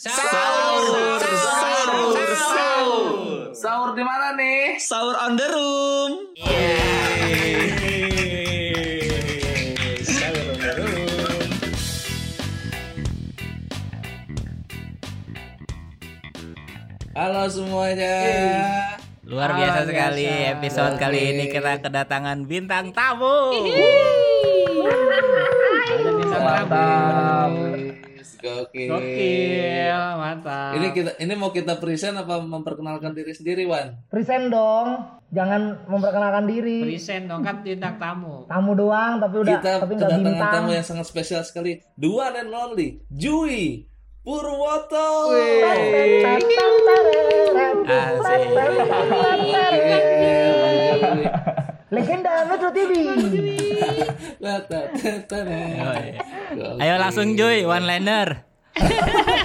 Sahur, sahur, sahur. Sahur di mana nih? Sahur on the room. Sahur on the room. Halo semuanya. Luar biasa sekali biasa. episode kali Oke. ini kita kedatangan bintang tamu. Ada bintang tamu. Gokil. Gokil, mantap. Ini kita ini mau kita present apa memperkenalkan diri sendiri, Wan? Present dong, jangan memperkenalkan diri. present dong kan bintang tamu. Tamu doang, tapi udah kita tapi kedatangan bintang. tamu yang sangat spesial sekali. Dua and only, Jui Purwoto. Asik. Legenda Metro TV. Ayo langsung Joy, one liner.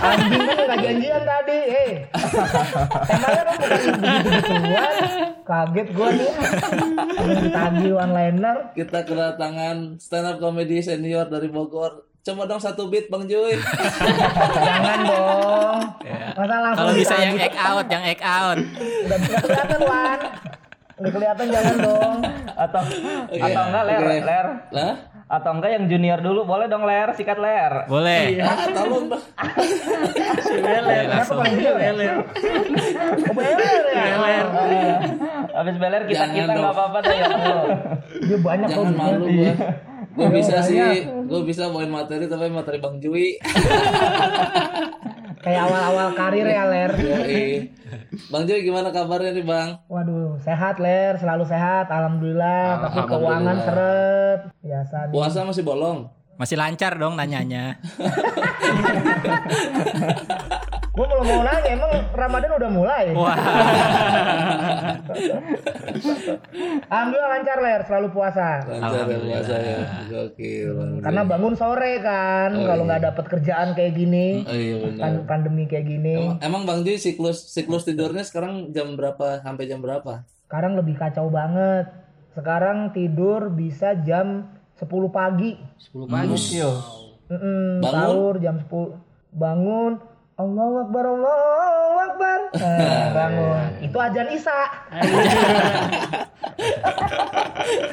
Anjing kan nggak janjian tadi, eh. Temanya kan bukan begitu-begituan. Kaget gua nih. Ditagih one liner. Kita kedatangan stand up comedy senior dari Bogor. Coba dong satu beat Bang Jui. Jangan dong. Masa langsung Kalau bisa yang act out, yang act out. Udah bisa kelihatan, Wan. Udah kelihatan jangan dong. atau Oke, atau enggak ler oke. ler Lah? atau enggak yang junior dulu boleh dong ler sikat ler Boleh. Ah, tolong dong. Boleh langsung. Oh, beler ya? habis beler kita Jangan kita dong. nggak apa apa deh ya Dia banyak Jangan kok. malu gua. Gue bisa sih, gue bisa bawain materi tapi materi Bang Jui. Kayak awal-awal karir ya, Ler. Bang Jui gimana kabarnya nih Bang? Waduh, sehat Ler, selalu sehat, alhamdulillah. Tapi Alhamdulillah. keuangan seret, biasa nih. Puasa masih bolong? Masih lancar dong nanyanya. Gue belum mau nanya, emang Ramadan udah mulai? Wah. Alhamdulillah lancar Ler, selalu puasa. Lancar ya puasa ya. Gokil Jui. Karena bangun sore kan, kalau nggak dapet kerjaan kayak gini, Oh iya benar. pan- pandemi kayak gini. Emang, emang Bang Jui siklus siklus tidurnya sekarang jam berapa sampai jam berapa? Sekarang lebih kacau banget. Sekarang tidur bisa jam 10 pagi. 10 pagi. Mm-mm, Bangun? sahur jam 10 bangun Allahu Akbar Allahu Akbar Eh, bangun itu ajan Isa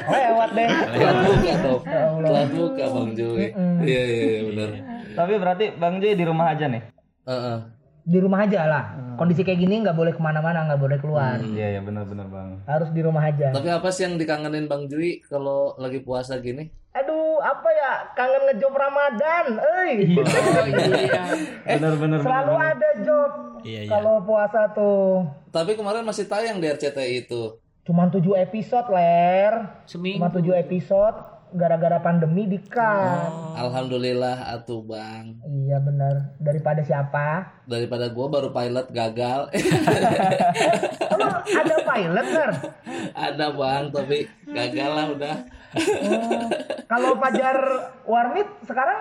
lewat deh Telat buka dong. Ya Allah. Telat buka Bang Jui. Iya iya iya benar. tapi berarti bang Joy di rumah aja nih Heeh. Di rumah aja lah. Kondisi kayak gini nggak boleh ke mana-mana nggak boleh keluar. Iya iya benar benar bang. Harus di rumah aja. Tapi apa sih yang dikangenin Bang Jui kalau lagi puasa gini? aduh apa ya? Kangen ngejob Ramadan eh Oh iya. benar benar selalu ada job Iya, iya. kalau puasa tuh. Tapi kemarin masih tayang di RCTI itu. cuman 7 episode ler. Seminggu. cuma 7 episode gara-gara pandemi di cut Alhamdulillah atuh Bang. Iya benar. Daripada siapa? Daripada gua baru pilot gagal. Emang ada pilot Ner? Ada Bang, tapi gagal lah udah. Oh, Kalau Fajar Warmit sekarang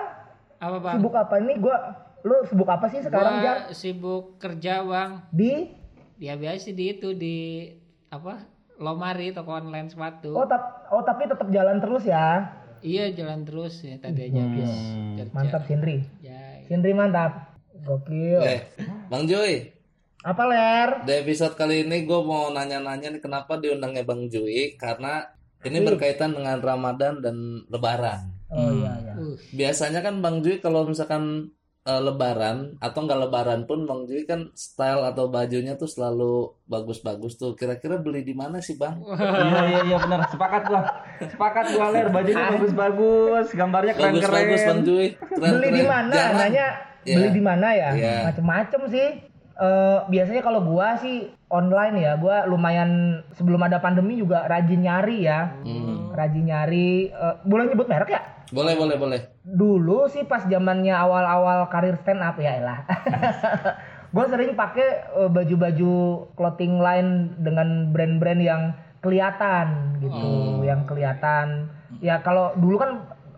Apa bang? sibuk apa ini? Gua lu sibuk apa sih sekarang Jar? Gua sibuk kerja bang. Di Ya biasa di itu di apa? Lomari toko online sepatu. oh, tap, oh tapi tetap jalan terus ya. Iya jalan terus ya tadi aja habis kerja. Mantap Sindri. Ya. Sindri mantap. Gokil. Eh, Bang Jui, Apa ler? di episode kali ini gue mau nanya-nanya nih kenapa diundangnya Bang Jui karena ini berkaitan dengan Ramadan dan Lebaran. Oh iya iya. Uh, Biasanya kan Bang Jui kalau misalkan eh, Lebaran atau nggak Lebaran pun Bang Jui kan style atau bajunya tuh selalu bagus-bagus tuh. Kira-kira beli di mana sih Bang? iya iya iya benar sepakat gua sepakat gua ler bajunya bagus bagus gambarnya keren Bagus-bagus Bang Jui. Keren, Beli di mana? Nanya Iya. beli di mana ya? Iya. Macem-macem sih. Eh, biasanya kalau gua sih online ya, gua lumayan sebelum ada pandemi juga rajin nyari ya. Hmm. Rajin nyari. eh, boleh nyebut merek ya? Boleh, boleh, boleh. Dulu sih pas zamannya awal-awal karir stand up ya elah. gue sering pakai eh, baju-baju clothing line dengan brand-brand yang kelihatan gitu, yang kelihatan. Ya kalau dulu kan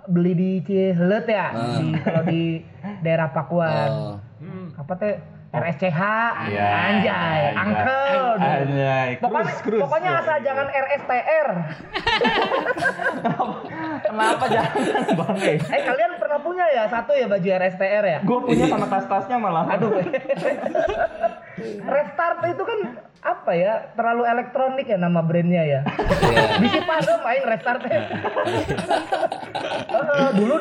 beli di Cihelet ya, di kalau di daerah Pakuan. Oh. hmm. Apa teh RSCH, Iya, anjay, iya. uncle. Anjay, Pokoknya, cruise, cruise. pokoknya asal jangan RSTR. Kenapa jangan bang? Eh, Eh kalian pernah punya ya satu ya baju RSTR ya? gue punya sama tas-tasnya malah. Aduh. Restart itu kan apa ya? Terlalu elektronik ya nama brandnya ya. Iya. Bisa pada main restartnya. Eh, dulu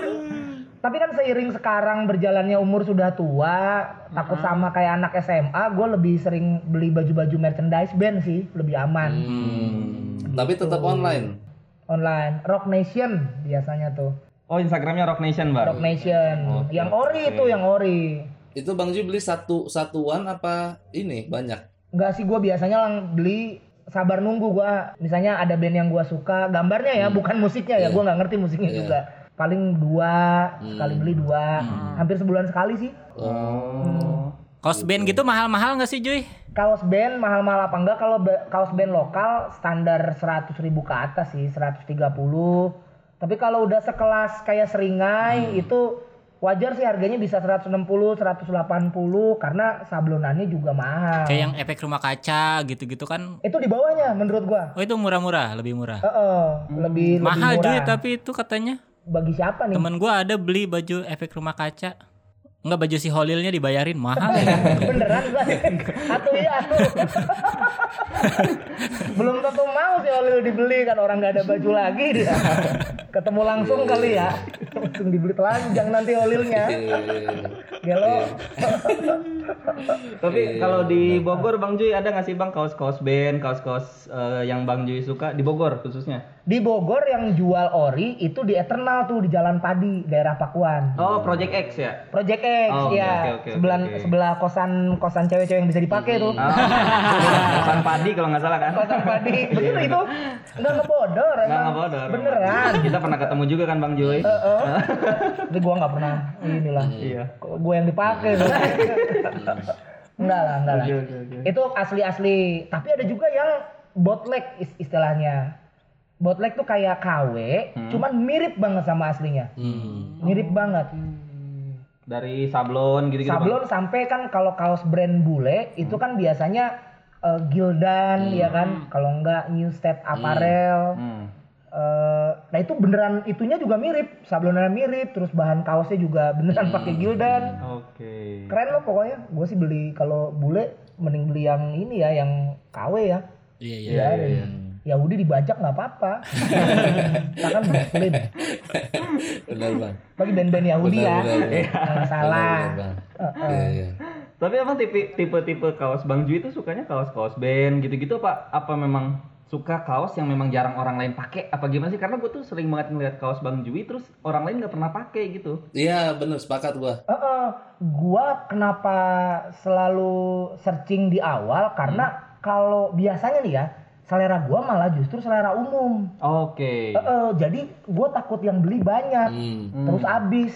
tapi kan seiring sekarang berjalannya umur sudah tua, takut sama kayak anak SMA, gue lebih sering beli baju-baju merchandise band sih, lebih aman. Hmm. Tapi tetap online. Online, Rock Nation biasanya tuh. Oh Instagramnya Rock Nation bang. Rock Nation. yang ori itu yang ori. Itu Bang Ju beli satu satuan apa ini banyak? Enggak sih gue biasanya lang beli sabar nunggu gua misalnya ada band yang gua suka gambarnya ya bukan musiknya ya Iya. gua nggak ngerti musiknya Iya. juga paling dua Hmm. sekali beli dua hampir sebulan sekali sih Oh. Kaos band gitu mahal-mahal nggak sih Joy? kaos band mahal-mahal apa enggak kalau kaos band lokal standar 100.000 ribu ke atas sih 130 tapi kalau udah sekelas kayak seringai itu wajar sih harganya bisa 160 180 karena sablonannya juga mahal Kayak yang efek rumah kaca gitu-gitu kan. itu di bawahnya menurut gua Oh itu murah-murah, lebih murah. Heeh, lebih Mahal lebih Joy murah. tapi itu katanya. Bagi siapa nih Temen gua ada beli baju efek rumah kaca. Enggak baju si Holilnya dibayarin mahal. beneran gua atau iya atuh. belum tentu mau si Olil dibeli kan orang nggak ada baju lagi dia ketemu langsung kali ya langsung dibeli telanjang nanti Olilnya Iya. gelo Tapi Iya, kalau di Bogor Bang Juy ada nggak sih Bang kaos-kaos band, kaos-kaos eh, yang Bang Juy suka di Bogor khususnya? di Bogor yang jual ori itu di Eternal tuh di Jalan Padi daerah Pakuan Oh Project X ya? Project X Oh, ya oke, oke, sebelah oke. sebelah kosan kosan cewek-cewek yang bisa dipakai tuh Ah, kosan padi kalau nggak salah kan? kosan Padi bener itu nggak ngebodor Nggak emang ngebodor. beneran Kita pernah ketemu juga kan Bang Juy? Heeh. Tapi gua nggak pernah inilah. Iya. Gue yang dipakai. tuh. enggak lah, enggak lah. Itu asli-asli. Tapi ada juga yang bootleg is- istilahnya. Bootleg tuh kayak KW, cuman mirip banget sama aslinya. Hmm. Mirip banget. Dari sablon gitu-gitu Bang? Sablon sampai kan kalau kaos brand bule itu kan biasanya eh, Gildan ya kan, kalau enggak New State Apparel. Hmm. Eh, nah itu beneran itunya juga mirip, sablonnya mirip, terus bahan kaosnya juga beneran pakai Gildan. Oke. Keren loh pokoknya. Gue sih beli kalau bule mending beli yang ini ya, yang KW ya. Iya iya. Ya, ya udah dibajak nggak apa-apa. Kita kan muslim. Benar Bang. Bagi band-band Yahudi Benar, ya. benar, benar. Nggak salah. Benar, Bang. Iya, iya. Tapi emang tipe tipe-tipe kaos Bang Juy itu sukanya kaos-kaos band gitu-gitu apa apa memang suka kaos yang memang jarang orang lain pakai apa gimana sih karena gue tuh sering banget ngeliat kaos Bang Juy terus orang lain nggak pernah pakai gitu Iya, benar sepakat gua. Heeh. gua kenapa selalu searching di awal karena kalau biasanya nih ya selera gua malah justru selera umum. oke Heeh, jadi gua takut yang beli banyak Hmm. terus habis.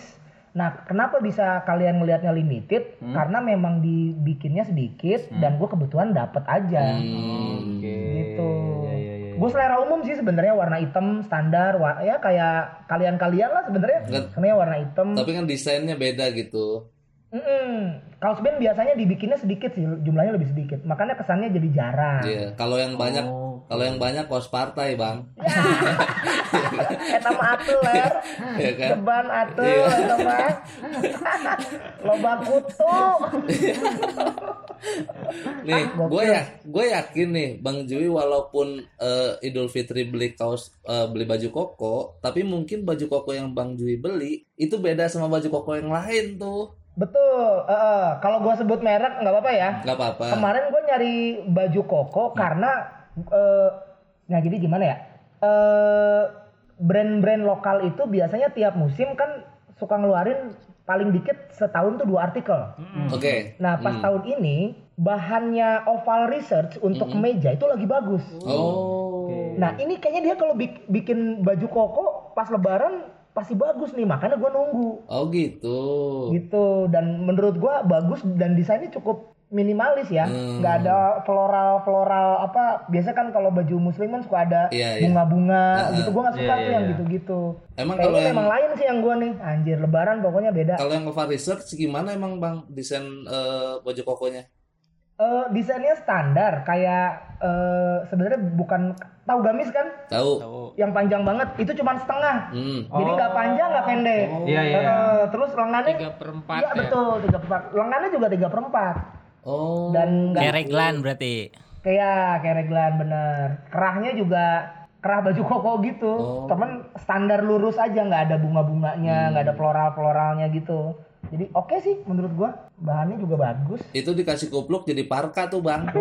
Nah, kenapa bisa kalian ngelihatnya limited? Karena memang dibikinnya sedikit dan gua kebetulan dapet aja. Hmm. oke Gitu. Iya, iya, iya. Gue selera umum sih sebenarnya warna hitam standar, ya kayak kalian-kalian lah sebenarnya. Sebenarnya warna hitam. Tapi kan desainnya beda gitu. Mm-mm. Kaos band biasanya dibikinnya sedikit sih, jumlahnya lebih sedikit. Makanya kesannya jadi jarang. Iya, kalau yang banyak Oh. Kalau yang banyak kaos partai, Bang. Eta mah atuh ler. Iya kan? Ceban atuh Iya. eta mah. Loba kutu. Nih, gue ya, gue yakin nih, Bang Jui walaupun eh, Idul Fitri beli kaos, eh, beli baju koko, tapi mungkin baju koko yang Bang Jui beli itu beda sama baju koko yang lain tuh. Betul. Heeh. Kalau gua sebut merek nggak apa-apa ya. Gak apa-apa. Kemarin gue nyari baju koko karena eh nah jadi gimana ya? Eh brand-brand lokal itu biasanya tiap musim kan suka ngeluarin paling dikit setahun tuh dua artikel. Oke. Nah pas tahun ini bahannya Oval Research untuk meja itu lagi bagus. Oh. Nah ini kayaknya dia kalau bik- bikin baju koko pas Lebaran pasti bagus nih makanya gue nunggu Oh gitu. gitu dan menurut gua bagus dan desainnya cukup minimalis ya Hmm. nggak ada floral floral apa biasa kan kalau baju muslim kan suka ada Iya, iya. bunga-bunga gitu gua nggak suka Iya, tuh iya, yang iya. gitu-gitu Emang kalau yang memang lain sih yang gua nih anjir lebaran pokoknya beda kalau yang Nova Research gimana emang bang desain eh, baju kokonya? Eh, desainnya standar kayak eh, sebenarnya bukan tahu gamis kan Tahu? yang panjang banget itu cuma setengah Hmm. jadi nggak panjang nggak pendek Iya, iya. Eh, terus lengannya tiga per empat Iya ya. betul tiga per empat lengannya juga tiga per empat Oh. dan nggak Kayak reglan berarti. Kayak kayak reglan bener. Kerahnya juga kerah baju koko gitu. Oh. Temen standar lurus aja nggak ada bunga-bunganya, nggak ada floral-floralnya gitu. Jadi oke sih menurut gua. Bahannya juga bagus. Itu dikasih kupluk jadi parka tuh bang.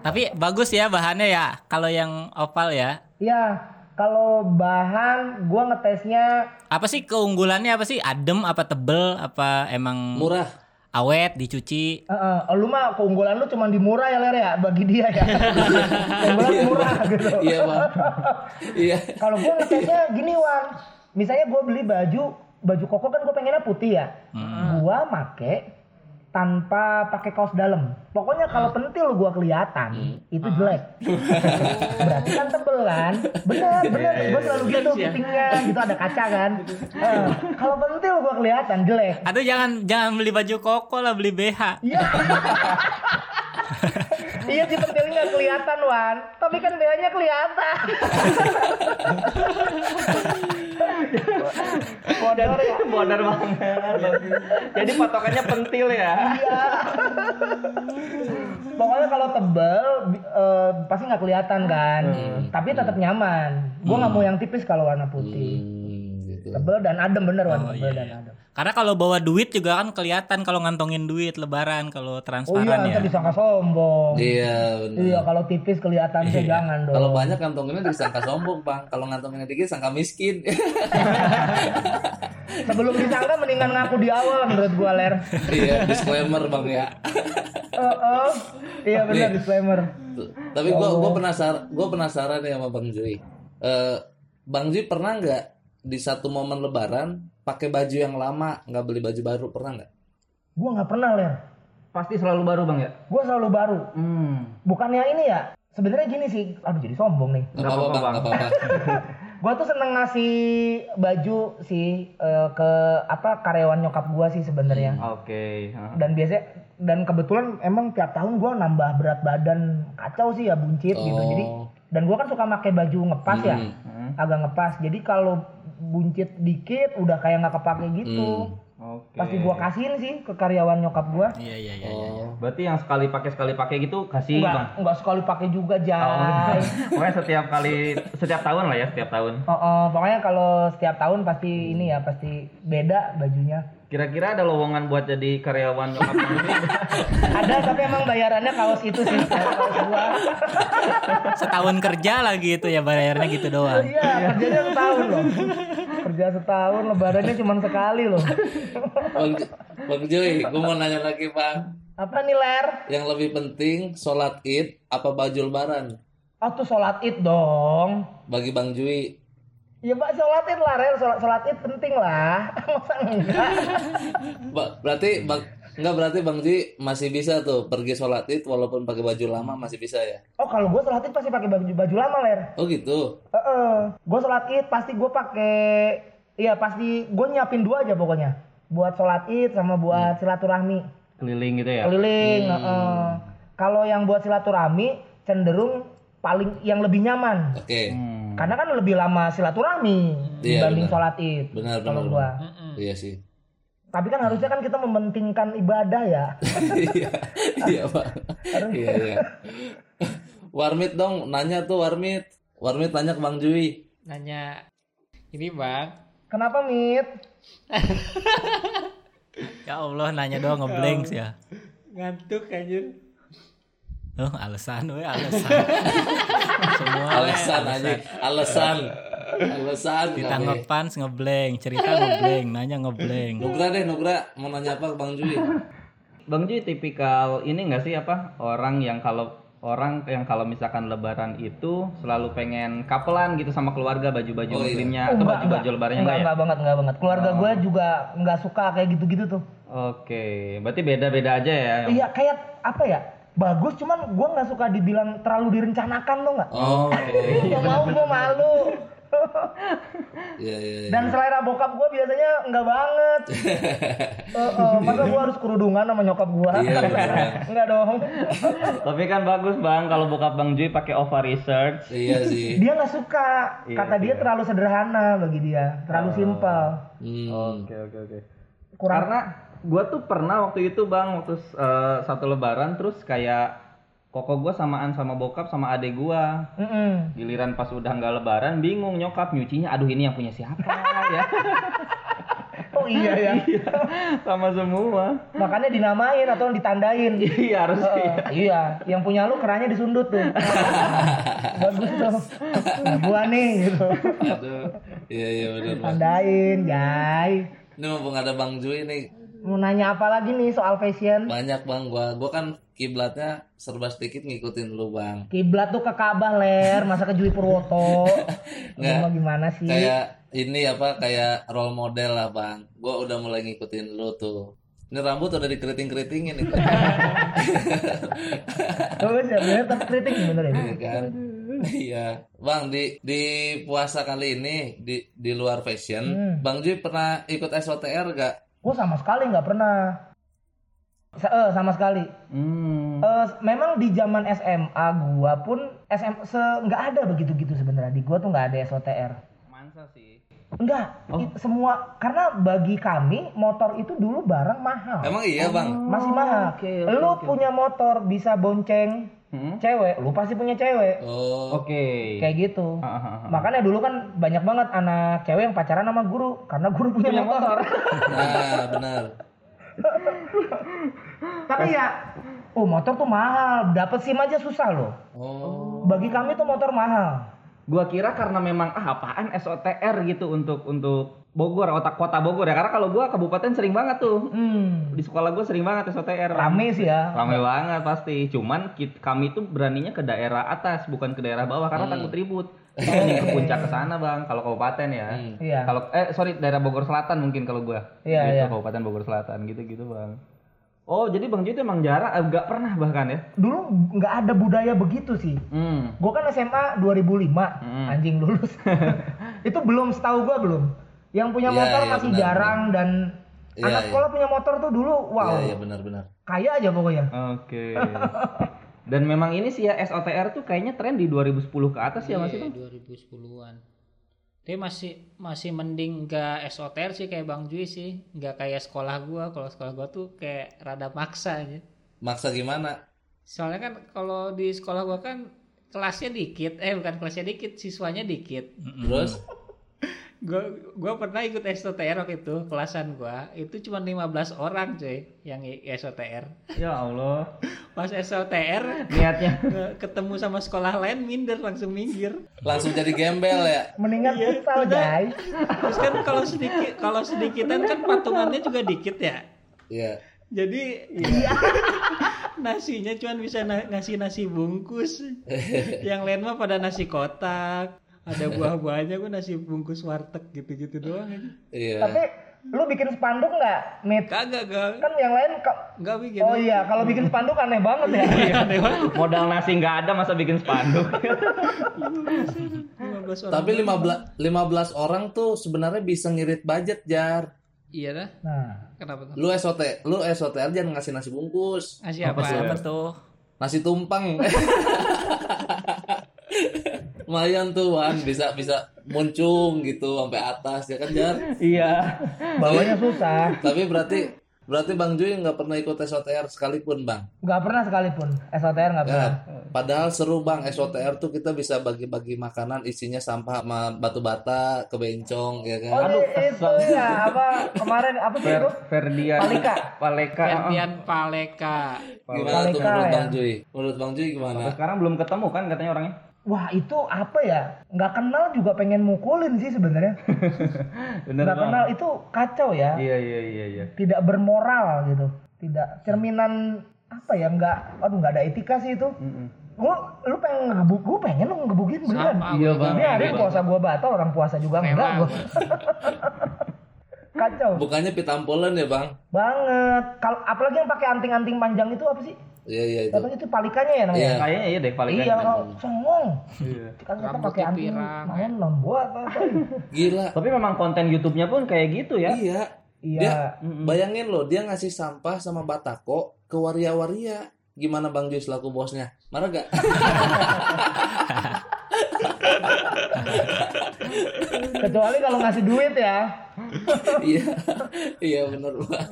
Oh, Tapi bagus ya bahannya ya. Kalau yang oval ya. Iya, kalau bahan gua ngetesnya Apa sih keunggulannya apa sih? Adem apa tebel apa emang Murah. awet dicuci? eh, eh, lu mah keunggulan lu cuma di murah ya ler ya bagi dia ya. keunggulan murah gitu. Iya bang. Iya. Kalau gua ngetesnya gini Wan, misalnya gua beli baju baju koko kan gua pengennya putih ya. Gua make tanpa pakai kaos dalam. Pokoknya kalau pentil gua kelihatan itu jelek. Berarti kan tebel kan? Bener bener. Gua selalu gitu fittingnya gitu ada kaca kan. Eh, kalau pentil gua kelihatan jelek. Atau jangan jangan beli baju koko lah beli BH. Iya. iya sih pentilnya nggak kelihatan Wan, tapi kan BH-nya kelihatan. Bodor ya. Bodar banget. Jadi patokannya pentil ya. Iya. Pokoknya kalau tebel eh, pasti nggak kelihatan kan, tapi tetap nyaman. Gua nggak mau yang tipis kalau warna putih. Hmm, gitu. Tebel dan adem bener warna tebel dan adem. Karena kalau bawa duit juga kan kelihatan kalau ngantongin duit lebaran kalau Oh iya, transparan ya. nanti disangka sombong. Iya benar. Iya, kalau tipis kelihatan sih jangan dong. Kalau banyak kantonginnya disangka sombong bang. Kalau ngantonginnya dikit sangka miskin. Sebelum disangka mendingan ngaku di awal menurut gua ler. iya disclaimer bang ya. Oh, oh. Iya benar Nih. disclaimer. Tapi gua gua penasaran gua penasaran nih sama Bang Jui. Eh Bang Jui pernah nggak di satu momen Lebaran pakai baju yang lama nggak beli baju baru pernah nggak? Gua nggak pernah ler. Pasti selalu baru bang ya. Gua selalu baru. Hmm. Bukannya ini ya. Sebenarnya gini sih. Aduh jadi sombong nih. Nggak Nggak apa-apa bang, nggak apa-apa. Gua tuh seneng ngasih baju sih eh, ke apa karyawan nyokap gua sih sebenarnya. Oke. Hah. Dan biasanya dan kebetulan emang tiap tahun gua nambah berat badan kacau sih ya buncit gitu. Oh. Jadi dan gua kan suka pakai baju ngepas ya. Hmm. Hmm. Agak ngepas. Jadi kalau buncit dikit udah kayak nggak kepake gitu. Hmm. Oke. Pasti gua kasihin sih ke karyawan nyokap gua. Iya iya iya. iya. Oh. Berarti yang sekali pakai sekali pakai gitu kasih bang. Enggak, enggak sekali pakai juga, Oh, Jay. Pokoknya setiap kali setiap tahun lah ya setiap tahun. Oh, oh, pokoknya kalau setiap tahun pasti ini ya, pasti beda bajunya. Kira-kira ada lowongan buat jadi karyawan nyokap? Ada tapi emang bayarannya kaos itu sih, kaos gua. Setahun kerja lagi itu ya bayarnya gitu doang. Iya, kerjanya setahun loh. Kerja setahun, lebarannya cuma sekali loh. Bang, Bang Jui, gue mau nanya lagi bang. Apa nih, Ler? Yang lebih penting sholat id apa baju lebaran? Oh, tuh sholat id dong. Bagi Bang Jui. Ya, Pak, sholat id lah, Ler. Sholat, sholat id penting lah. Masa enggak? Ba- berarti bang Enggak berarti Bang Jui masih bisa tuh pergi sholat id walaupun pakai baju lama masih bisa ya? Oh, kalau gue sholat id pasti pakai baju, baju lama, Ler. Oh gitu. Heeh. Gue sholat id pasti gue pakai Iya pasti gue nyiapin dua aja pokoknya buat sholat id sama buat silaturahmi Keliling gitu ya. keliling. heeh. Kalau yang buat silaturahmi cenderung paling yang lebih nyaman Oke. Hmm. Karena kan lebih lama silaturahmi Iya, dibanding benar. sholat id. Benar Kalau benar. gua. benar. Iya sih. Tapi kan harusnya kan kita mementingkan ibadah ya. Iya. Iya, Pak. Iya, iya. Warmit dong, nanya tuh Warmit. Warmit tanya ke Bang Jui. Nanya ini bang, Kenapa mit? Ya Allah nanya doang ngeblank sih ya. ngantuk anjir. Oh, alasan we alasan. Semua Alasan aja, alasan. Alasan. kami. Ditanggapan ngeblank, cerita ngeblank, nanya ngeblank. Nugra deh, Nugra. Mau nanya apa ke Bang Jui? Bang Jui tipikal ini enggak sih apa orang yang kalau orang yang kalau misalkan lebaran itu selalu pengen kapelan gitu sama keluarga baju-baju Oh, iya. muslimnya Oh, atau baju-baju lebarannya enggak, enggak ya? enggak banget, enggak banget. Keluarga gue juga enggak suka kayak gitu-gitu tuh. Oke, berarti beda-beda aja ya. yang- Iya, kayak apa ya? Bagus, cuman gue nggak suka dibilang terlalu direncanakan tuh nggak? Oh, Gak mau, gue malu. iya iya. iya. Dan selera bokap gue biasanya enggak banget. Eh, eh, masa gue harus kerudungan sama nyokap gue? Iya, bener. enggak dong. Tapi kan bagus bang kalau bokap bang Jui pakai Ova Research. Iya sih. Dia nggak suka. Iya, Kata dia iya. terlalu sederhana bagi dia, terlalu simpel. Hmm. Oke oke oke. Kurang Karena gue tuh pernah waktu itu bang waktu eh, satu lebaran terus kayak koko gue samaan sama bokap sama adek gue. Mm-mm. Giliran pas udah nggak lebaran bingung nyokap nyucinya. Aduh ini yang punya siapa ya? Oh iya ya. Iya, sama semua. Makanya dinamain atau ditandain. Iya harus Heeh, iya. iya, yang punya lu kerannya disundut tuh. Bagus tuh. Nah, gua nih gitu. Aduh. Iya iya benar. Tandain, Jai. Ini mumpung ada Bang Jui nih Mau nanya apa lagi nih soal fashion? banyak bang gua gua kan kiblatnya serba sedikit ngikutin lu bang Kiblat tuh ke Ka'bah ler, masa ke Jui Purwoto. Nggak. mau gimana sih? kayak ini apa kayak role model lah bang gua udah mulai ngikutin lu tuh ini rambut udah dikeriting keritingin nih Oh, sebenarnya tapi kritik bener ya. Iya kan iya bang di di puasa kali ini di di luar fashion Hmm. bang Jui pernah ikut SOTR gak Gua sama sekali nggak pernah. Sa- eh, sama sekali. Hmm. Eh, memang di zaman SMA gua pun SM se- nggak ada begitu-gitu sebenarnya. Di gua tuh nggak ada SOTR. Mansa sih. Enggak, i- semua karena bagi kami motor itu dulu barang mahal. emang iya bang Masih mahal. oke, oke, lu oke. punya motor bisa bonceng Hmm? cewek, lu pasti punya cewek. oh Oke. Kayak gitu. Ah, ah. Makanya dulu kan banyak banget anak cewek yang pacaran sama guru karena guru punya, Punya motor. nah benar Tapi ya, oh motor tuh mahal, dapet SIM aja susah loh. oh Bagi kami tuh motor mahal. Gua kira karena memang ah apaan SOTR gitu untuk untuk Bogor, otak kota Bogor ya. Karena kalau gua kabupaten sering banget tuh. Hmm, Di sekolah gua sering banget SOTR. rame sih ya. Rame banget pasti. Cuman kit- kami tuh beraninya ke daerah atas bukan ke daerah bawah karena takut ribut. Ini ke puncak ke sana, Bang, kalau kabupaten ya. Hmm. Iya. Kalau eh sorry daerah Bogor Selatan mungkin kalau gua. Iya, gitu, iya. Kabupaten Bogor Selatan gitu-gitu, Bang. Oh, jadi Bang Ju itu emang jarang eh, nggak pernah bahkan ya. Dulu nggak ada budaya begitu sih. Hmm. Gue kan SMA 2005, Hmm. anjing lulus. itu belum setahu gue belum. Yang punya Iya, motor iya, masih benar, jarang dan Iya, anak iya. sekolah punya motor tuh dulu wow, iya iya benar-benar kaya aja pokoknya. Oke. Dan memang ini sih ya SOTR tuh kayaknya tren di 2010 ke atas ya masih Iya, Bang? 2010-an. Tapi masih masih mending gak SOTR sih kayak Bang Jui sih, nggak kayak sekolah gua. Kalau sekolah gua tuh kayak rada maksa aja. maksa gimana Soalnya kan kalau di sekolah gua kan kelasnya dikit, eh bukan kelasnya dikit, siswanya dikit. terus Gua gua pernah ikut SOTR waktu itu, kelasan gua itu cuma 15 orang cuy yang SOTR. Ya Allah. Pas SOTR Niatnya. ketemu sama sekolah lain minder langsung minggir. langsung jadi gembel ya Mendingan Iya, futsal, udah. Jai. Terus kan kalau sedikit kalau sedikitan kan patungannya juga dikit ya. iya Jadi nasinya cuma bisa na- ngasih nasi bungkus. Yang lain mah pada nasi kotak. Ada buah-buahnya gue nasi bungkus warteg gitu-gitu doang aja. iya Tapi lu bikin spanduk nggak, Mit? Kagak gak Kan yang lain ka- nggak bikin. Oh iya, kalau bikin spanduk aneh banget ya. Iya, aneh banget. Modal nasi nggak ada masa bikin spanduk. 15 orang. tapi 15 15 orang tuh sebenarnya bisa ngirit budget jar Iya dah. Nah, Kenapa tuh? lu SOT lu SOTR jangan ngasih nasi bungkus Ngasih apa? Apa tuh? nasi tumpeng lumayan tuh Wan bisa bisa muncung gitu sampai atas ya kan jar iya. bawanya susah. tapi berarti berarti bang Jui nggak pernah ikut SOTR sekalipun bang Nggak pernah sekalipun. SOTR nggak pernah. Ya, padahal seru bang SOTR tuh kita bisa bagi-bagi makanan isinya sampah sama batu bata ke bencong ya Oh kan ini itu ya apa kemarin apa sih Fer itu? Ferdian. Palika. Paleka. Ferdian Paleka. gimana tuh Paleka menurut ya. bang Jui menurut bang Jui Sampai gimana sekarang belum ketemu kan katanya orangnya. Wah itu apa ya? Nggak kenal juga pengen mukulin sih sebenarnya. Bener Nggak kenal itu kacau ya. Iya iya iya iya. Tidak bermoral gitu. Tidak cerminan apa ya? Nggak, aduh nggak ada etika sih itu. Mm-mm. Gua, lu pengen ngegebuk, gua pengen lu ngegebukin beneran. Sama, Iya, Bang. juga. Biarin puasa gua batal, orang puasa juga enggak Memang. gua. Kacau Bukannya pitampolan ya bang? banget. Kalau apalagi yang pakai anting-anting panjang itu apa sih? Iya iya itu. Katanya itu palikannya ya namanya. Iya. Kayaknya iya deh paling Iya, kalau songong. Iya. Kan kita pakai anting pirang. main lembuat apa. Gila. Tapi memang konten YouTube-nya pun kayak gitu ya. Iya. Iya. Dia bayangin loh dia ngasih sampah sama batako ke waria-waria. Gimana Bang Joy selaku bosnya? Marah gak? Kecuali kalau ngasih duit ya. iya. Iya benar Bang.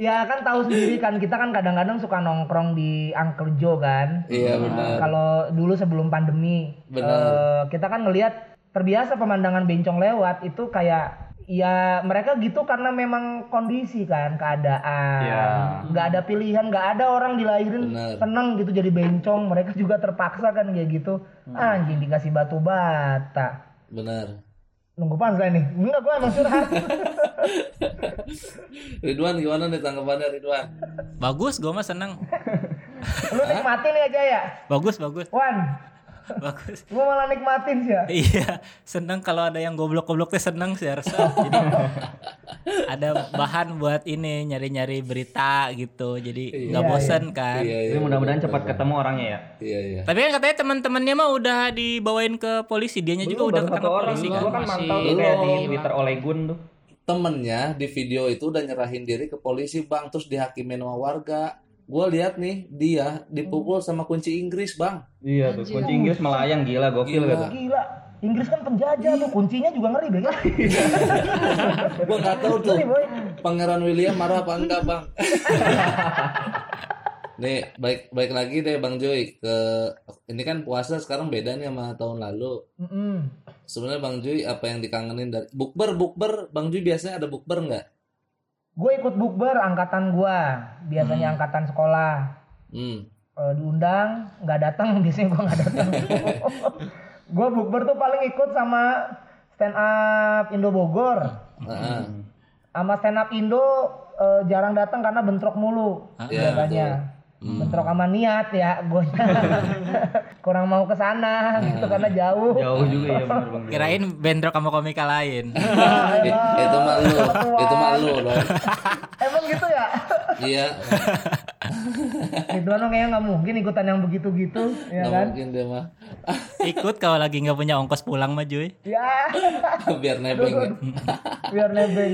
Ya kan tahu sendiri kan kita kan kadang-kadang suka nongkrong di Uncle Joe kan. Iya benar. Kalau dulu sebelum pandemi, Benar. eh, kita kan ngelihat terbiasa pemandangan bencong lewat itu kayak ya mereka gitu karena memang kondisi kan keadaan Iya. nggak ada pilihan nggak ada orang dilahirin Benar. seneng gitu jadi bencong mereka juga terpaksa kan kayak gitu Hmm. anjing dikasih batu bata Benar. nunggu panselnya nih enggak gue emang curhat Ridwan gimana nih tanggapannya Ridwan? Bagus, gue mah seneng. lu nikmatin ya aja ya Bagus, bagus, Wan bagus. gue malah nikmatin sih ya Iya, seneng kalau ada yang goblok-goblok teh seneng sih harusnya. Jadi ada bahan buat ini nyari-nyari berita gitu. Jadi nggak Iya, bosen kan. Iya iya. Jadi mudah-mudahan cepat ketemu orangnya ya. Iya iya. Tapi kan katanya teman-temannya mah udah dibawain ke polisi. Dianya juga udah ketangkap orang. polisi Gua kan. kan Masih mantau tuh kayak di. Twitter Olegun tuh. Temennya di video itu udah nyerahin diri ke polisi bang, terus dihakimin sama warga. Gue lihat nih dia dipukul sama kunci Inggris bang. Iya tuh, kunci Inggris melayang gila gokil Gila. gitu. gila Inggris kan penjajah tuh kuncinya juga ngeri bego Gue nggak tahu tuh Pangeran William marah apa enggak bang. nih baik baik lagi deh bang Joy ke ini kan puasa sekarang beda nih sama tahun lalu. Mm-mm. Sebenarnya bang Joy apa yang dikangenin dari bukber bukber bang Joy biasanya ada bukber nggak? Gue ikut bukber angkatan gue biasanya angkatan sekolah. Hmm. Eh, diundang nggak datang biasanya gue nggak datang. Gue bukber tuh paling ikut sama stand up Indo Bogor. Heeh. sama stand up Indo eh, jarang datang karena bentrok mulu Iya, biasanya bentrok sama niat ya gue kurang mau ke sana gitu karena jauh Jauh juga ya bener Bang. Kirain bentrok sama komika lain. Itu malu, itu malu loh. emang gitu ya Iya, itu kan kayaknya nggak mungkin ikutan yang begitu-gitu ya kan mungkin dia mah. Ikut kalau lagi nggak punya ongkos pulang mah Juy. ya Biar nebeng ya. biar nebeng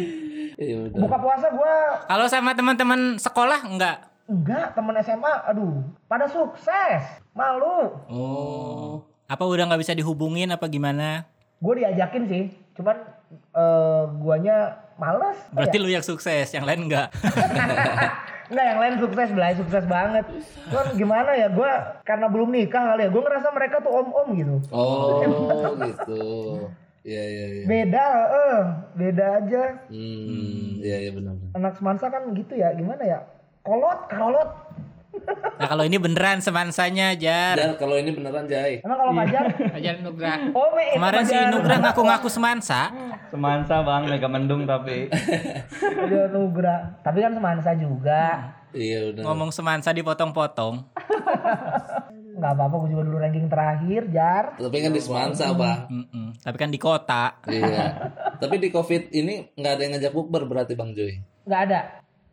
Iya buka puasa gue Kalau sama teman-teman sekolah enggak? Enggak temen SMA aduh pada sukses malu Oh, Apa udah nggak bisa dihubungin apa gimana? gue diajakin sih cuman eh guanya males Berarti lu yang sukses, yang lain enggak. Enggak yang lain sukses belai sukses banget cuman gimana ya gue karena belum nikah kali ya gue ngerasa mereka tuh om om gitu oh gitu. Iya iya iya. beda eh beda aja Hmm, iya iya benar. anak semansa kan gitu ya gimana ya kolot karolot Nah kalau ini beneran semansanya Jar. Dan kalau ini beneran Jai. emang kalau pajar Ajaran Nugra. oh me itu Kemarin si. Nugra ngaku-ngaku semansa. Semansa Bang, mega mendung tapi. Pajar Nugra tapi kan semansa juga Iya udah. Ngomong semansa dipotong-potong. nggak apa-apa gue juga dulu ranking terakhir jar Tapi kan di Semansa, Bang. Mm-mm. Tapi kan di kota. Iya. Tapi di Covid ini nggak ada yang ngajak bukber berarti Bang Joy. nggak ada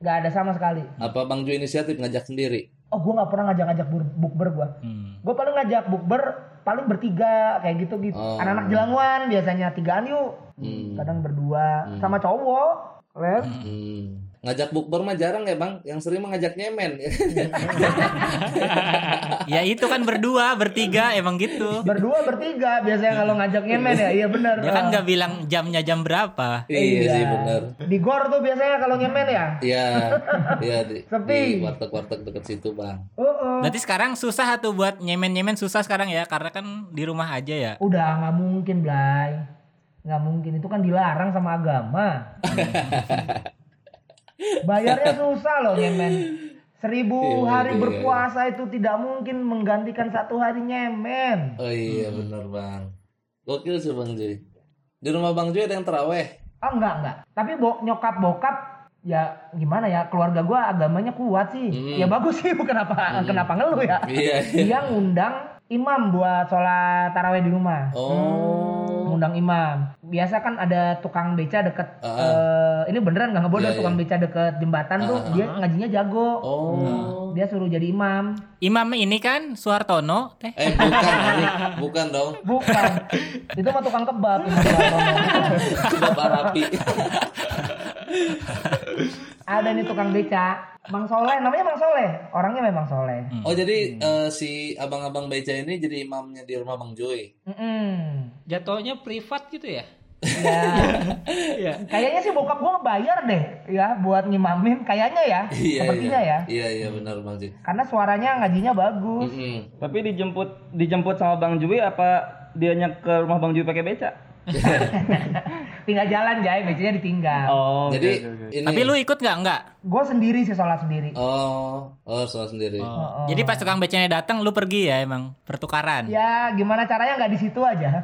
nggak ada sama sekali Apa Bang Joy inisiatif ngajak sendiri? oh gue nggak pernah ngajak-ngajak bukber gue Hmm. gue paling ngajak bukber paling bertiga kayak gitu gitu Oh. anak-anak jelangwan biasanya tigaan yuk Hmm. kadang berdua sama cowok les Hmm. Ngajak bukber mah jarang ya Bang. Yang sering mah ngajak nyemen. Ya itu kan berdua, bertiga emang gitu. berdua bertiga biasanya kalau ngajak nyemen ya iya bener Dia kan nggak bilang jamnya jam berapa. iya sih bener. di gor tuh biasanya kalau nyemen ya Iya. Iya di, Sepi. di warteg-warteg deket situ Bang. oh, oh. Berarti sekarang susah tuh buat nyemen-nyemen susah sekarang ya karena kan di rumah aja ya. udah nggak mungkin Blay nggak mungkin itu kan dilarang sama agama bayarnya susah loh nyemen seribu Iya, hari iya, berpuasa itu tidak mungkin menggantikan satu hari nyemen Oh iya bener Bang. Gokil sih Bang Joy. Di rumah Bang Joy ada yang teraweh. oh enggak enggak tapi bo nyokap bokap ya gimana ya keluarga gua agamanya kuat sih Hmm. ya bagus sih kenapa kenapa ngeluh ya Iya. dia ngundang imam buat sholat taraweh di rumah Oh. ngundang imam biasa kan ada tukang beca deket Ah. eh, ini beneran nggak ngebodoh Iya, tukang iya. beca deket jembatan tuh Ah. dia ngajinya jago Oh. dia suruh jadi imam Imam ini kan Suhartono teh. Eh bukan, bukan dong. bukan itu mah tukang kebab. Sudah barapi. ada nih tukang beca Bang Soleh namanya Bang Soleh orangnya memang Soleh Oh jadi eh, si abang-abang beca ini jadi imamnya di rumah Bang Joy. Mm-mm. Jatuhnya privat gitu ya? Ya Iya. kayaknya sih bokap gua bayar deh ya buat ngimamin kayaknya ya sepertinya iya. ya Iya iya benar Bang Joy. karena suaranya ngajinya bagus Mm-mm. Tapi dijemput dijemput sama Bang Jui apa dianya ke rumah Bang Jui pakai beca? tinggal jalan jay becanya ditinggal Oh, Jadi ini. Tapi lu ikut nggak? Nggak. gue sendiri sih sholat sendiri Oh, oh soal sendiri. Oh. Jadi pas tukang becanya datang lu pergi ya emang pertukaran. ya gimana caranya nggak di situ aja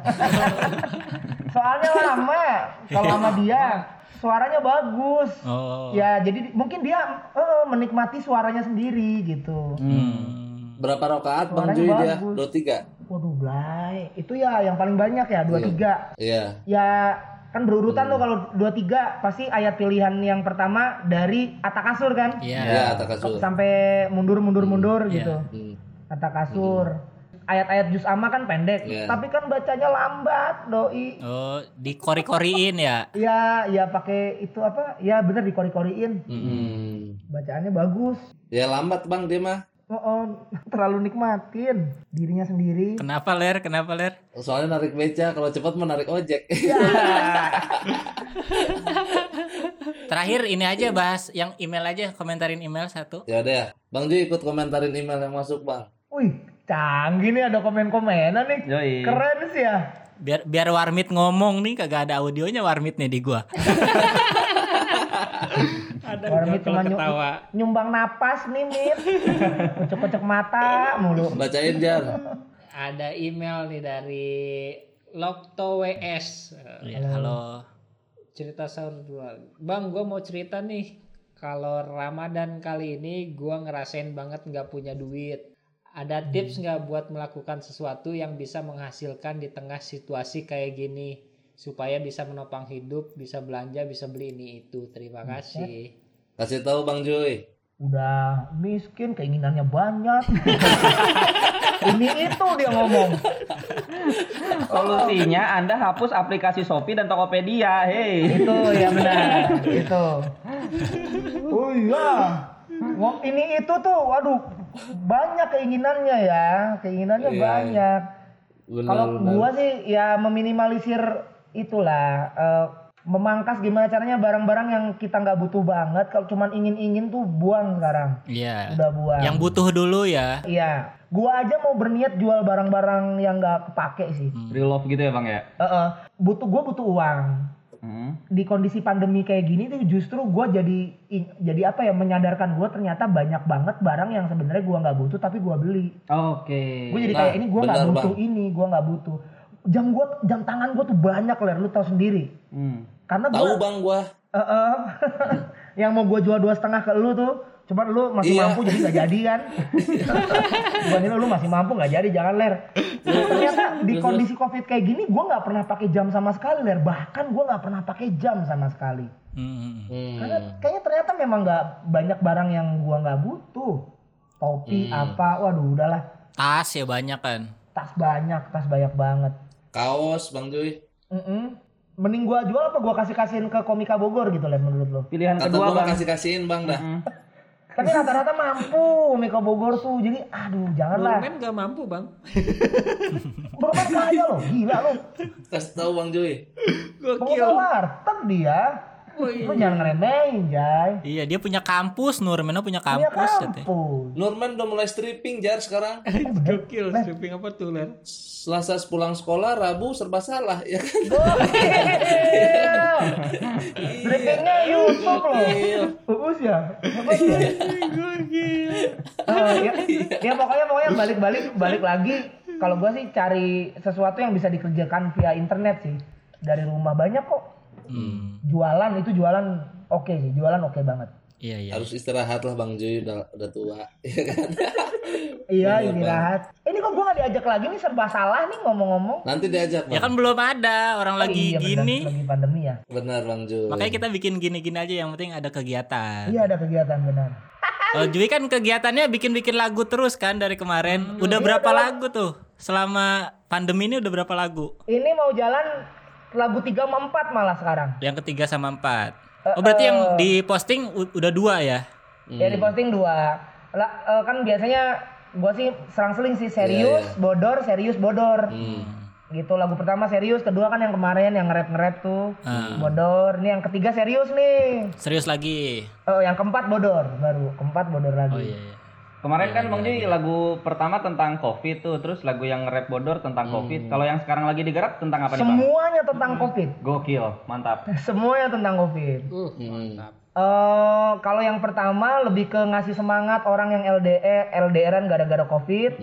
soalnya lama kalau sama dia suaranya bagus Oh. ya jadi mungkin dia eh, menikmati suaranya sendiri gitu Hmm. Berapa rakaat Bang Joy dia? bagus. Dua tiga. waduh Blay itu ya yang paling banyak ya dua tiga Iya. ya kan berurutan tuh kalau dua tiga pasti ayat pilihan yang pertama dari atas kasur kan Iya. Iya, tak kasur. sampai mundur mundur mundur Iya. gitu Hmm. kata kasur ayat-ayat juz amma kan pendek Iya. tapi kan bacanya lambat doi Oh, dikori-koriin ya. ya ya pakai itu apa ya bener dikori-koriin Hmm. bacaannya bagus Ya lambat Bang dia mah. oh, oh, terlalu nikmatin dirinya sendiri Kenapa ler? Kenapa ler? Soalnya narik beca, kalau cepat menarik ojek. Terakhir ini aja bahas yang email aja, komentarin email satu. ya udah ya. Bang Joy ikut komentarin email yang masuk Bang. wih canggih nih ada komen-komenan nih Yoi. keren sih ya Biar biar Warmit ngomong nih kagak ada audionya Warmit nih di gua. Ada Warmit cuma ketawa. nyumbang napas nih mit kocok-kocok mata mulu Bacain Jar. Ada email nih dari Lokto WS. Ya, halo. cerita sahur dua. Bang, gue mau cerita nih. Kalau Ramadan kali ini gue ngerasain banget nggak punya duit. Ada tips nggak buat melakukan sesuatu yang bisa menghasilkan di tengah situasi kayak gini supaya bisa menopang hidup, bisa belanja, bisa beli ini itu. Terima kasih. Kasih tahu Bang Joy. udah miskin keinginannya banyak ini itu dia ngomong Solusinya Anda hapus aplikasi Shopee dan Tokopedia. Hei. itu ya benar itu oh iya ini itu tuh waduh banyak keinginannya ya keinginannya Iya, banyak kalau gua sih ya meminimalisir itulah eh, memangkas gimana caranya barang-barang yang kita nggak butuh banget kalau cuman ingin-ingin tuh buang sekarang Iya. udah buang Yang butuh dulu ya. Iya, gua aja mau berniat jual barang-barang yang nggak kepake sih. Real love gitu ya Bang ya? Heeh. butuh gua butuh uang. Hmm. Di kondisi pandemi kayak gini tuh justru gua jadi jadi apa ya menyadarkan gua ternyata banyak banget barang yang sebenarnya gua nggak butuh tapi gua beli. Oke. Gue jadi Nah, kayak ini gua nggak butuh Bang. ini, gua nggak butuh. Jam gua jam tangan gua tuh banyak ler, lu tahu sendiri. Hmm. Karena Tahu Bang gua. Heeh. yang mau gua jual dua setengah ke lu tuh Cuman lu masih Iya. mampu jadi nggak jadi kan? Bukan lu masih mampu nggak jadi jangan ler. Ternyata di kondisi covid kayak gini gue nggak pernah pakai jam sama sekali ler. Bahkan gue nggak pernah pakai jam sama sekali. Hmm. Hmm. Karena kayaknya ternyata memang nggak banyak barang yang gue nggak butuh. Topi apa, waduh udahlah. Tas ya banyak kan. Tas banyak, tas banyak banget. Kaos Bang Joy. Mm-mm. Mending gua jual apa gua kasih kasihin ke komika Bogor gitu ler menurut lo? Pilihan Kata kedua gua Bang. kasih kasihin Bang dah. Tapi rata-rata mampu komika Bogor tuh. Jadi aduh janganlah. Nurmen gak mampu bang. Berapa kaya lo, gila lo. Kasih tahu Bang Joy. Pengusaha warteg dia. Lu jangan ngeremehin, Jay. Iya dia punya kampus Nurmeno punya Punya kampus katanya. kampus. Nurman udah mulai stripping jar sekarang. Gokil, stripping apa tuh Ler? Selasa pulang sekolah, Rabu serba salah ya kan. Gokil. Strippingnya YouTube loh. Gokil. Bagus ya. Hebat ya. Eh, ya, ya pokoknya pokoknya balik-balik balik lagi. Kalau gua sih cari sesuatu yang bisa dikerjakan via internet sih. Dari rumah banyak kok. Hmm. Jualan itu jualan oke sih jualan oke banget Iya iya. Harus istirahat lah Bang Juy udah udah tua. Iya kan? iya istirahat ini kok gue gak diajak lagi nih serba salah nih ngomong-ngomong Nanti diajak Ya Bang. kan belum ada orang Oh lagi iya, gini. lagi pandemi ya Benar Bang Juy. Makanya kita bikin gini-gini aja yang penting ada kegiatan. iya ada kegiatan benar Kalau Jui kan kegiatannya bikin-bikin lagu terus kan dari kemarin. Udah berapa lagu tuh? Selama pandemi ini udah berapa lagu? ini mau jalan lagu 3 sama 4 malah sekarang Yang ketiga sama empat. Oh berarti yang diposting u- udah dua ya? ya di posting dua lah eh, kan biasanya gua sih serang-seling sih serius bodor serius bodor Hmm. gitu lagu pertama serius kedua kan yang kemarin yang nge-rap nge-rap tuh Ah. bodor ini yang ketiga serius nih Serius lagi. Eh, yang keempat bodor baru keempat bodor lagi Oh iya iya. Kemarin kan Bang Juy lagu pertama tentang Covid tuh, terus lagu yang rap bodor tentang Covid. Kalau yang sekarang lagi digarap tentang apa nih Bang? semuanya tentang covid Gokil, mantap. semuanya tentang covid Hmm. eh kalau yang pertama lebih ke ngasih semangat orang yang LDR LDRan gara-gara covid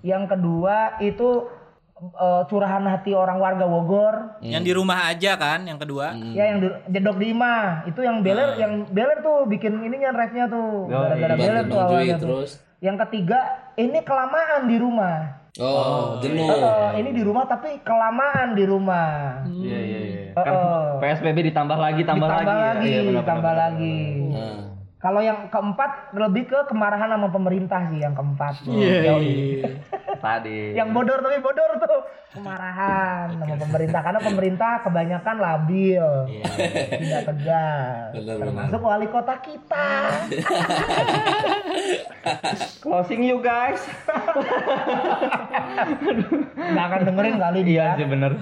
yang kedua itu eh, curahan hati orang warga Bogor Yang di rumah aja kan yang kedua. ya yang di- jedok di Ima itu yang beler yang beler tuh bikin ininya rapnya tuh gara-gara Bantu beler tuh Bang Juy awalnya tuh terus. yang ketiga ini kelamaan di rumah Oh, jenuh. Eh, ini di rumah tapi kelamaan di rumah Iya iya iya. Oh, Kan oh. PSBB ditambah lagi, tambah, ditambah lagi. lagi, ya. Iya, benar, ditambah benar, lagi Nah. kalau yang keempat lebih ke kemarahan sama pemerintah sih yang keempat Iya. benar. Tadi. yang bodor tapi bodor tuh. Kemarahan. Sama pemerintah. Karena pemerintah kebanyakan labil. Tidak tegas. Benar, termasuk wali kota kita. Closing you guys. nggak akan dengerin kali iya dia sih bener.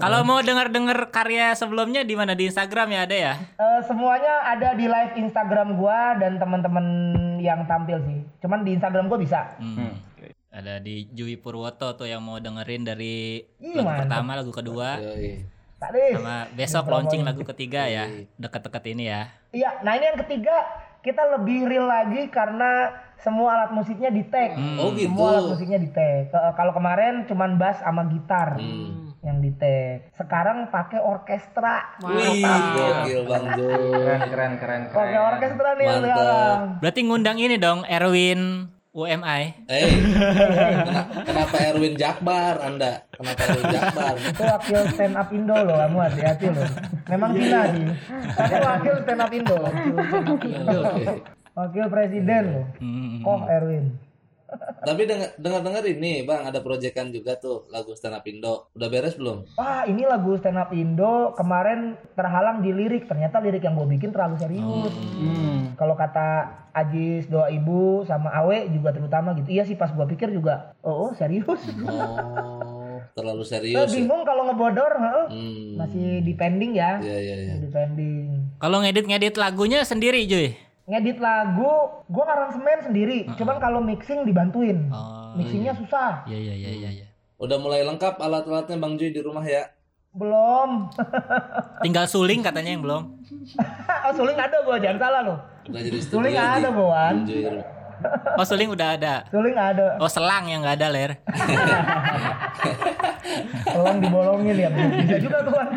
Kalau mau denger-denger karya sebelumnya di mana? Di Instagram ya ada ya? Eh, semuanya ada di live Instagram gua dan teman-teman yang tampil sih. Cuman di Instagram gua bisa. Hmm. Ada di Jui Purwoto tuh yang mau dengerin dari Ih, lagu mantap. pertama, lagu kedua, Yoi. tadi sama besok launching lagu ketiga ya, deket-deket ini ya. iya nah ini yang ketiga kita lebih real lagi karena semua alat musiknya di tag Oh gitu. semua alat musiknya di tag Eh, kalau kemarin cuman bass sama gitar Hmm. yang di tag sekarang pakai orkestra Wih, gokil Bang Juy. Keren keren keren keren. pakai orkestra nih yang Mantap. sekarang Berarti ngundang ini dong Erwin UMI. Eh, kena- kenapa Erwin Jakbar Anda? Kenapa Erwin Jakbar? itu wakil stand up Indo loh kamu hati-hati loh memang Cina sih tapi wakil stand up Indo Oke. wakil presiden loh Hmm. Koh Erwin Tapi dengar dengar dengar ini Bang ada proyekan juga tuh lagu stand up Indo. Udah beres belum? Wah ini lagu stand up Indo kemarin terhalang di lirik ternyata lirik yang gue bikin terlalu serius Hmm. kalau kata Ajis doa ibu sama Awe juga terutama gitu iya sih pas gue pikir juga oh, oh, serius Oh, terlalu serius. ya? bingung kalau ngebodor heeh. Hmm. masih di pending ya Iya iya iya. Masih di pending Kalau ngedit-ngedit lagunya sendiri Juy. Ngedit lagu gue aransemen sendiri cuman kalau mixing dibantuin Oh, mixingnya susah iya iya iya iya. iya. Udah mulai lengkap alat-alatnya Bang Juy di rumah ya. belum Tinggal suling katanya yang belum. oh, suling ada gue jangan salah loh. Suling ada, Boan. Oh suling udah ada. suling ada Oh selang yang nggak ada ler. selang dibolongin ya bisa juga tuh kan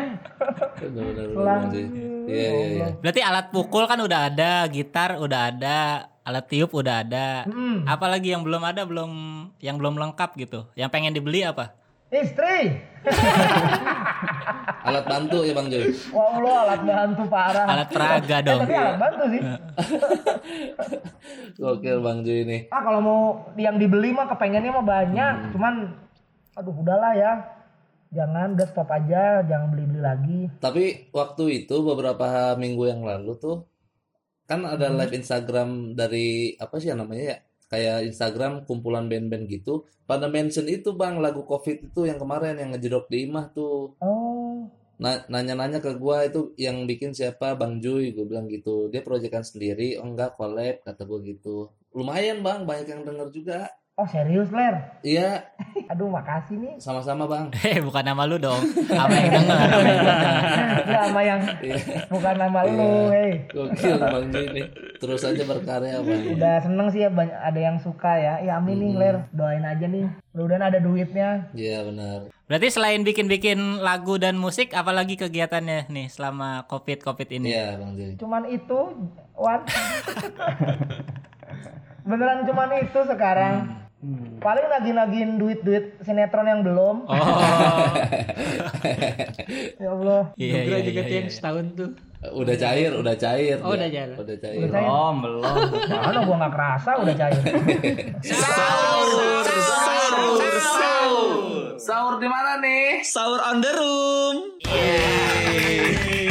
Selang. Juy. Iya iya iya. Berarti alat pukul kan udah ada, gitar udah ada, alat tiup udah ada. Hmm. Apalagi yang belum ada belum yang belum lengkap gitu. Yang pengen dibeli apa? istri Alat bantu ya Bang Juy. wah Allah alat bantu parah Alat peraga Eh, dong. tapi alat bantu sih Gokil Bang Juy ini. ah kalau mau yang dibeli mah kepengennya mah banyak Hmm. cuman aduh udahlah ya jangan udah stop aja jangan beli beli lagi Tapi waktu itu beberapa minggu yang lalu tuh kan ada Hmm. live Instagram dari apa sih namanya ya? Kayak Instagram kumpulan band-band gitu. Pada mention itu Bang lagu Covid itu yang kemarin yang ngejedok di Imah tuh. oh nanya-nanya ke gua itu yang bikin siapa? Bang Juy gue bilang gitu. Dia proyekan sendiri oh enggak collab kata gua gitu. Lumayan bang banyak yang denger juga Oh serius Ler? Iya, Aduh makasih nih. sama-sama bang. Eh bukan nama lu dong. Apa yang denger? Apa yang sama yang bukan nama lu, hei. Gokil bang Jui nih. Terus aja berkarya bang. Udah seneng sih ya banyak ada yang suka ya. Ya amin nih Ler, doain aja nih. Mudah-mudahan ada duitnya. Iya benar. Berarti selain bikin-bikin lagu dan musik, apalagi kegiatannya nih selama covid-covid ini? Iya bang Jui. Cuman itu, Wan. Beneran cuman itu sekarang. Paling nagih-nagihin duit-duit sinetron yang belum. Oh, Ya Allah. iya, iya, juga iya, tuh yang iya. setahun tuh. Udah cair, udah cair. Oh, udah cair. Udah cair. Udah cair. Belum, belum. Mana gua nggak kerasa udah cair. Sahur, sahur, sahur. Sahur di mana nih? Sahur on the room. Sahur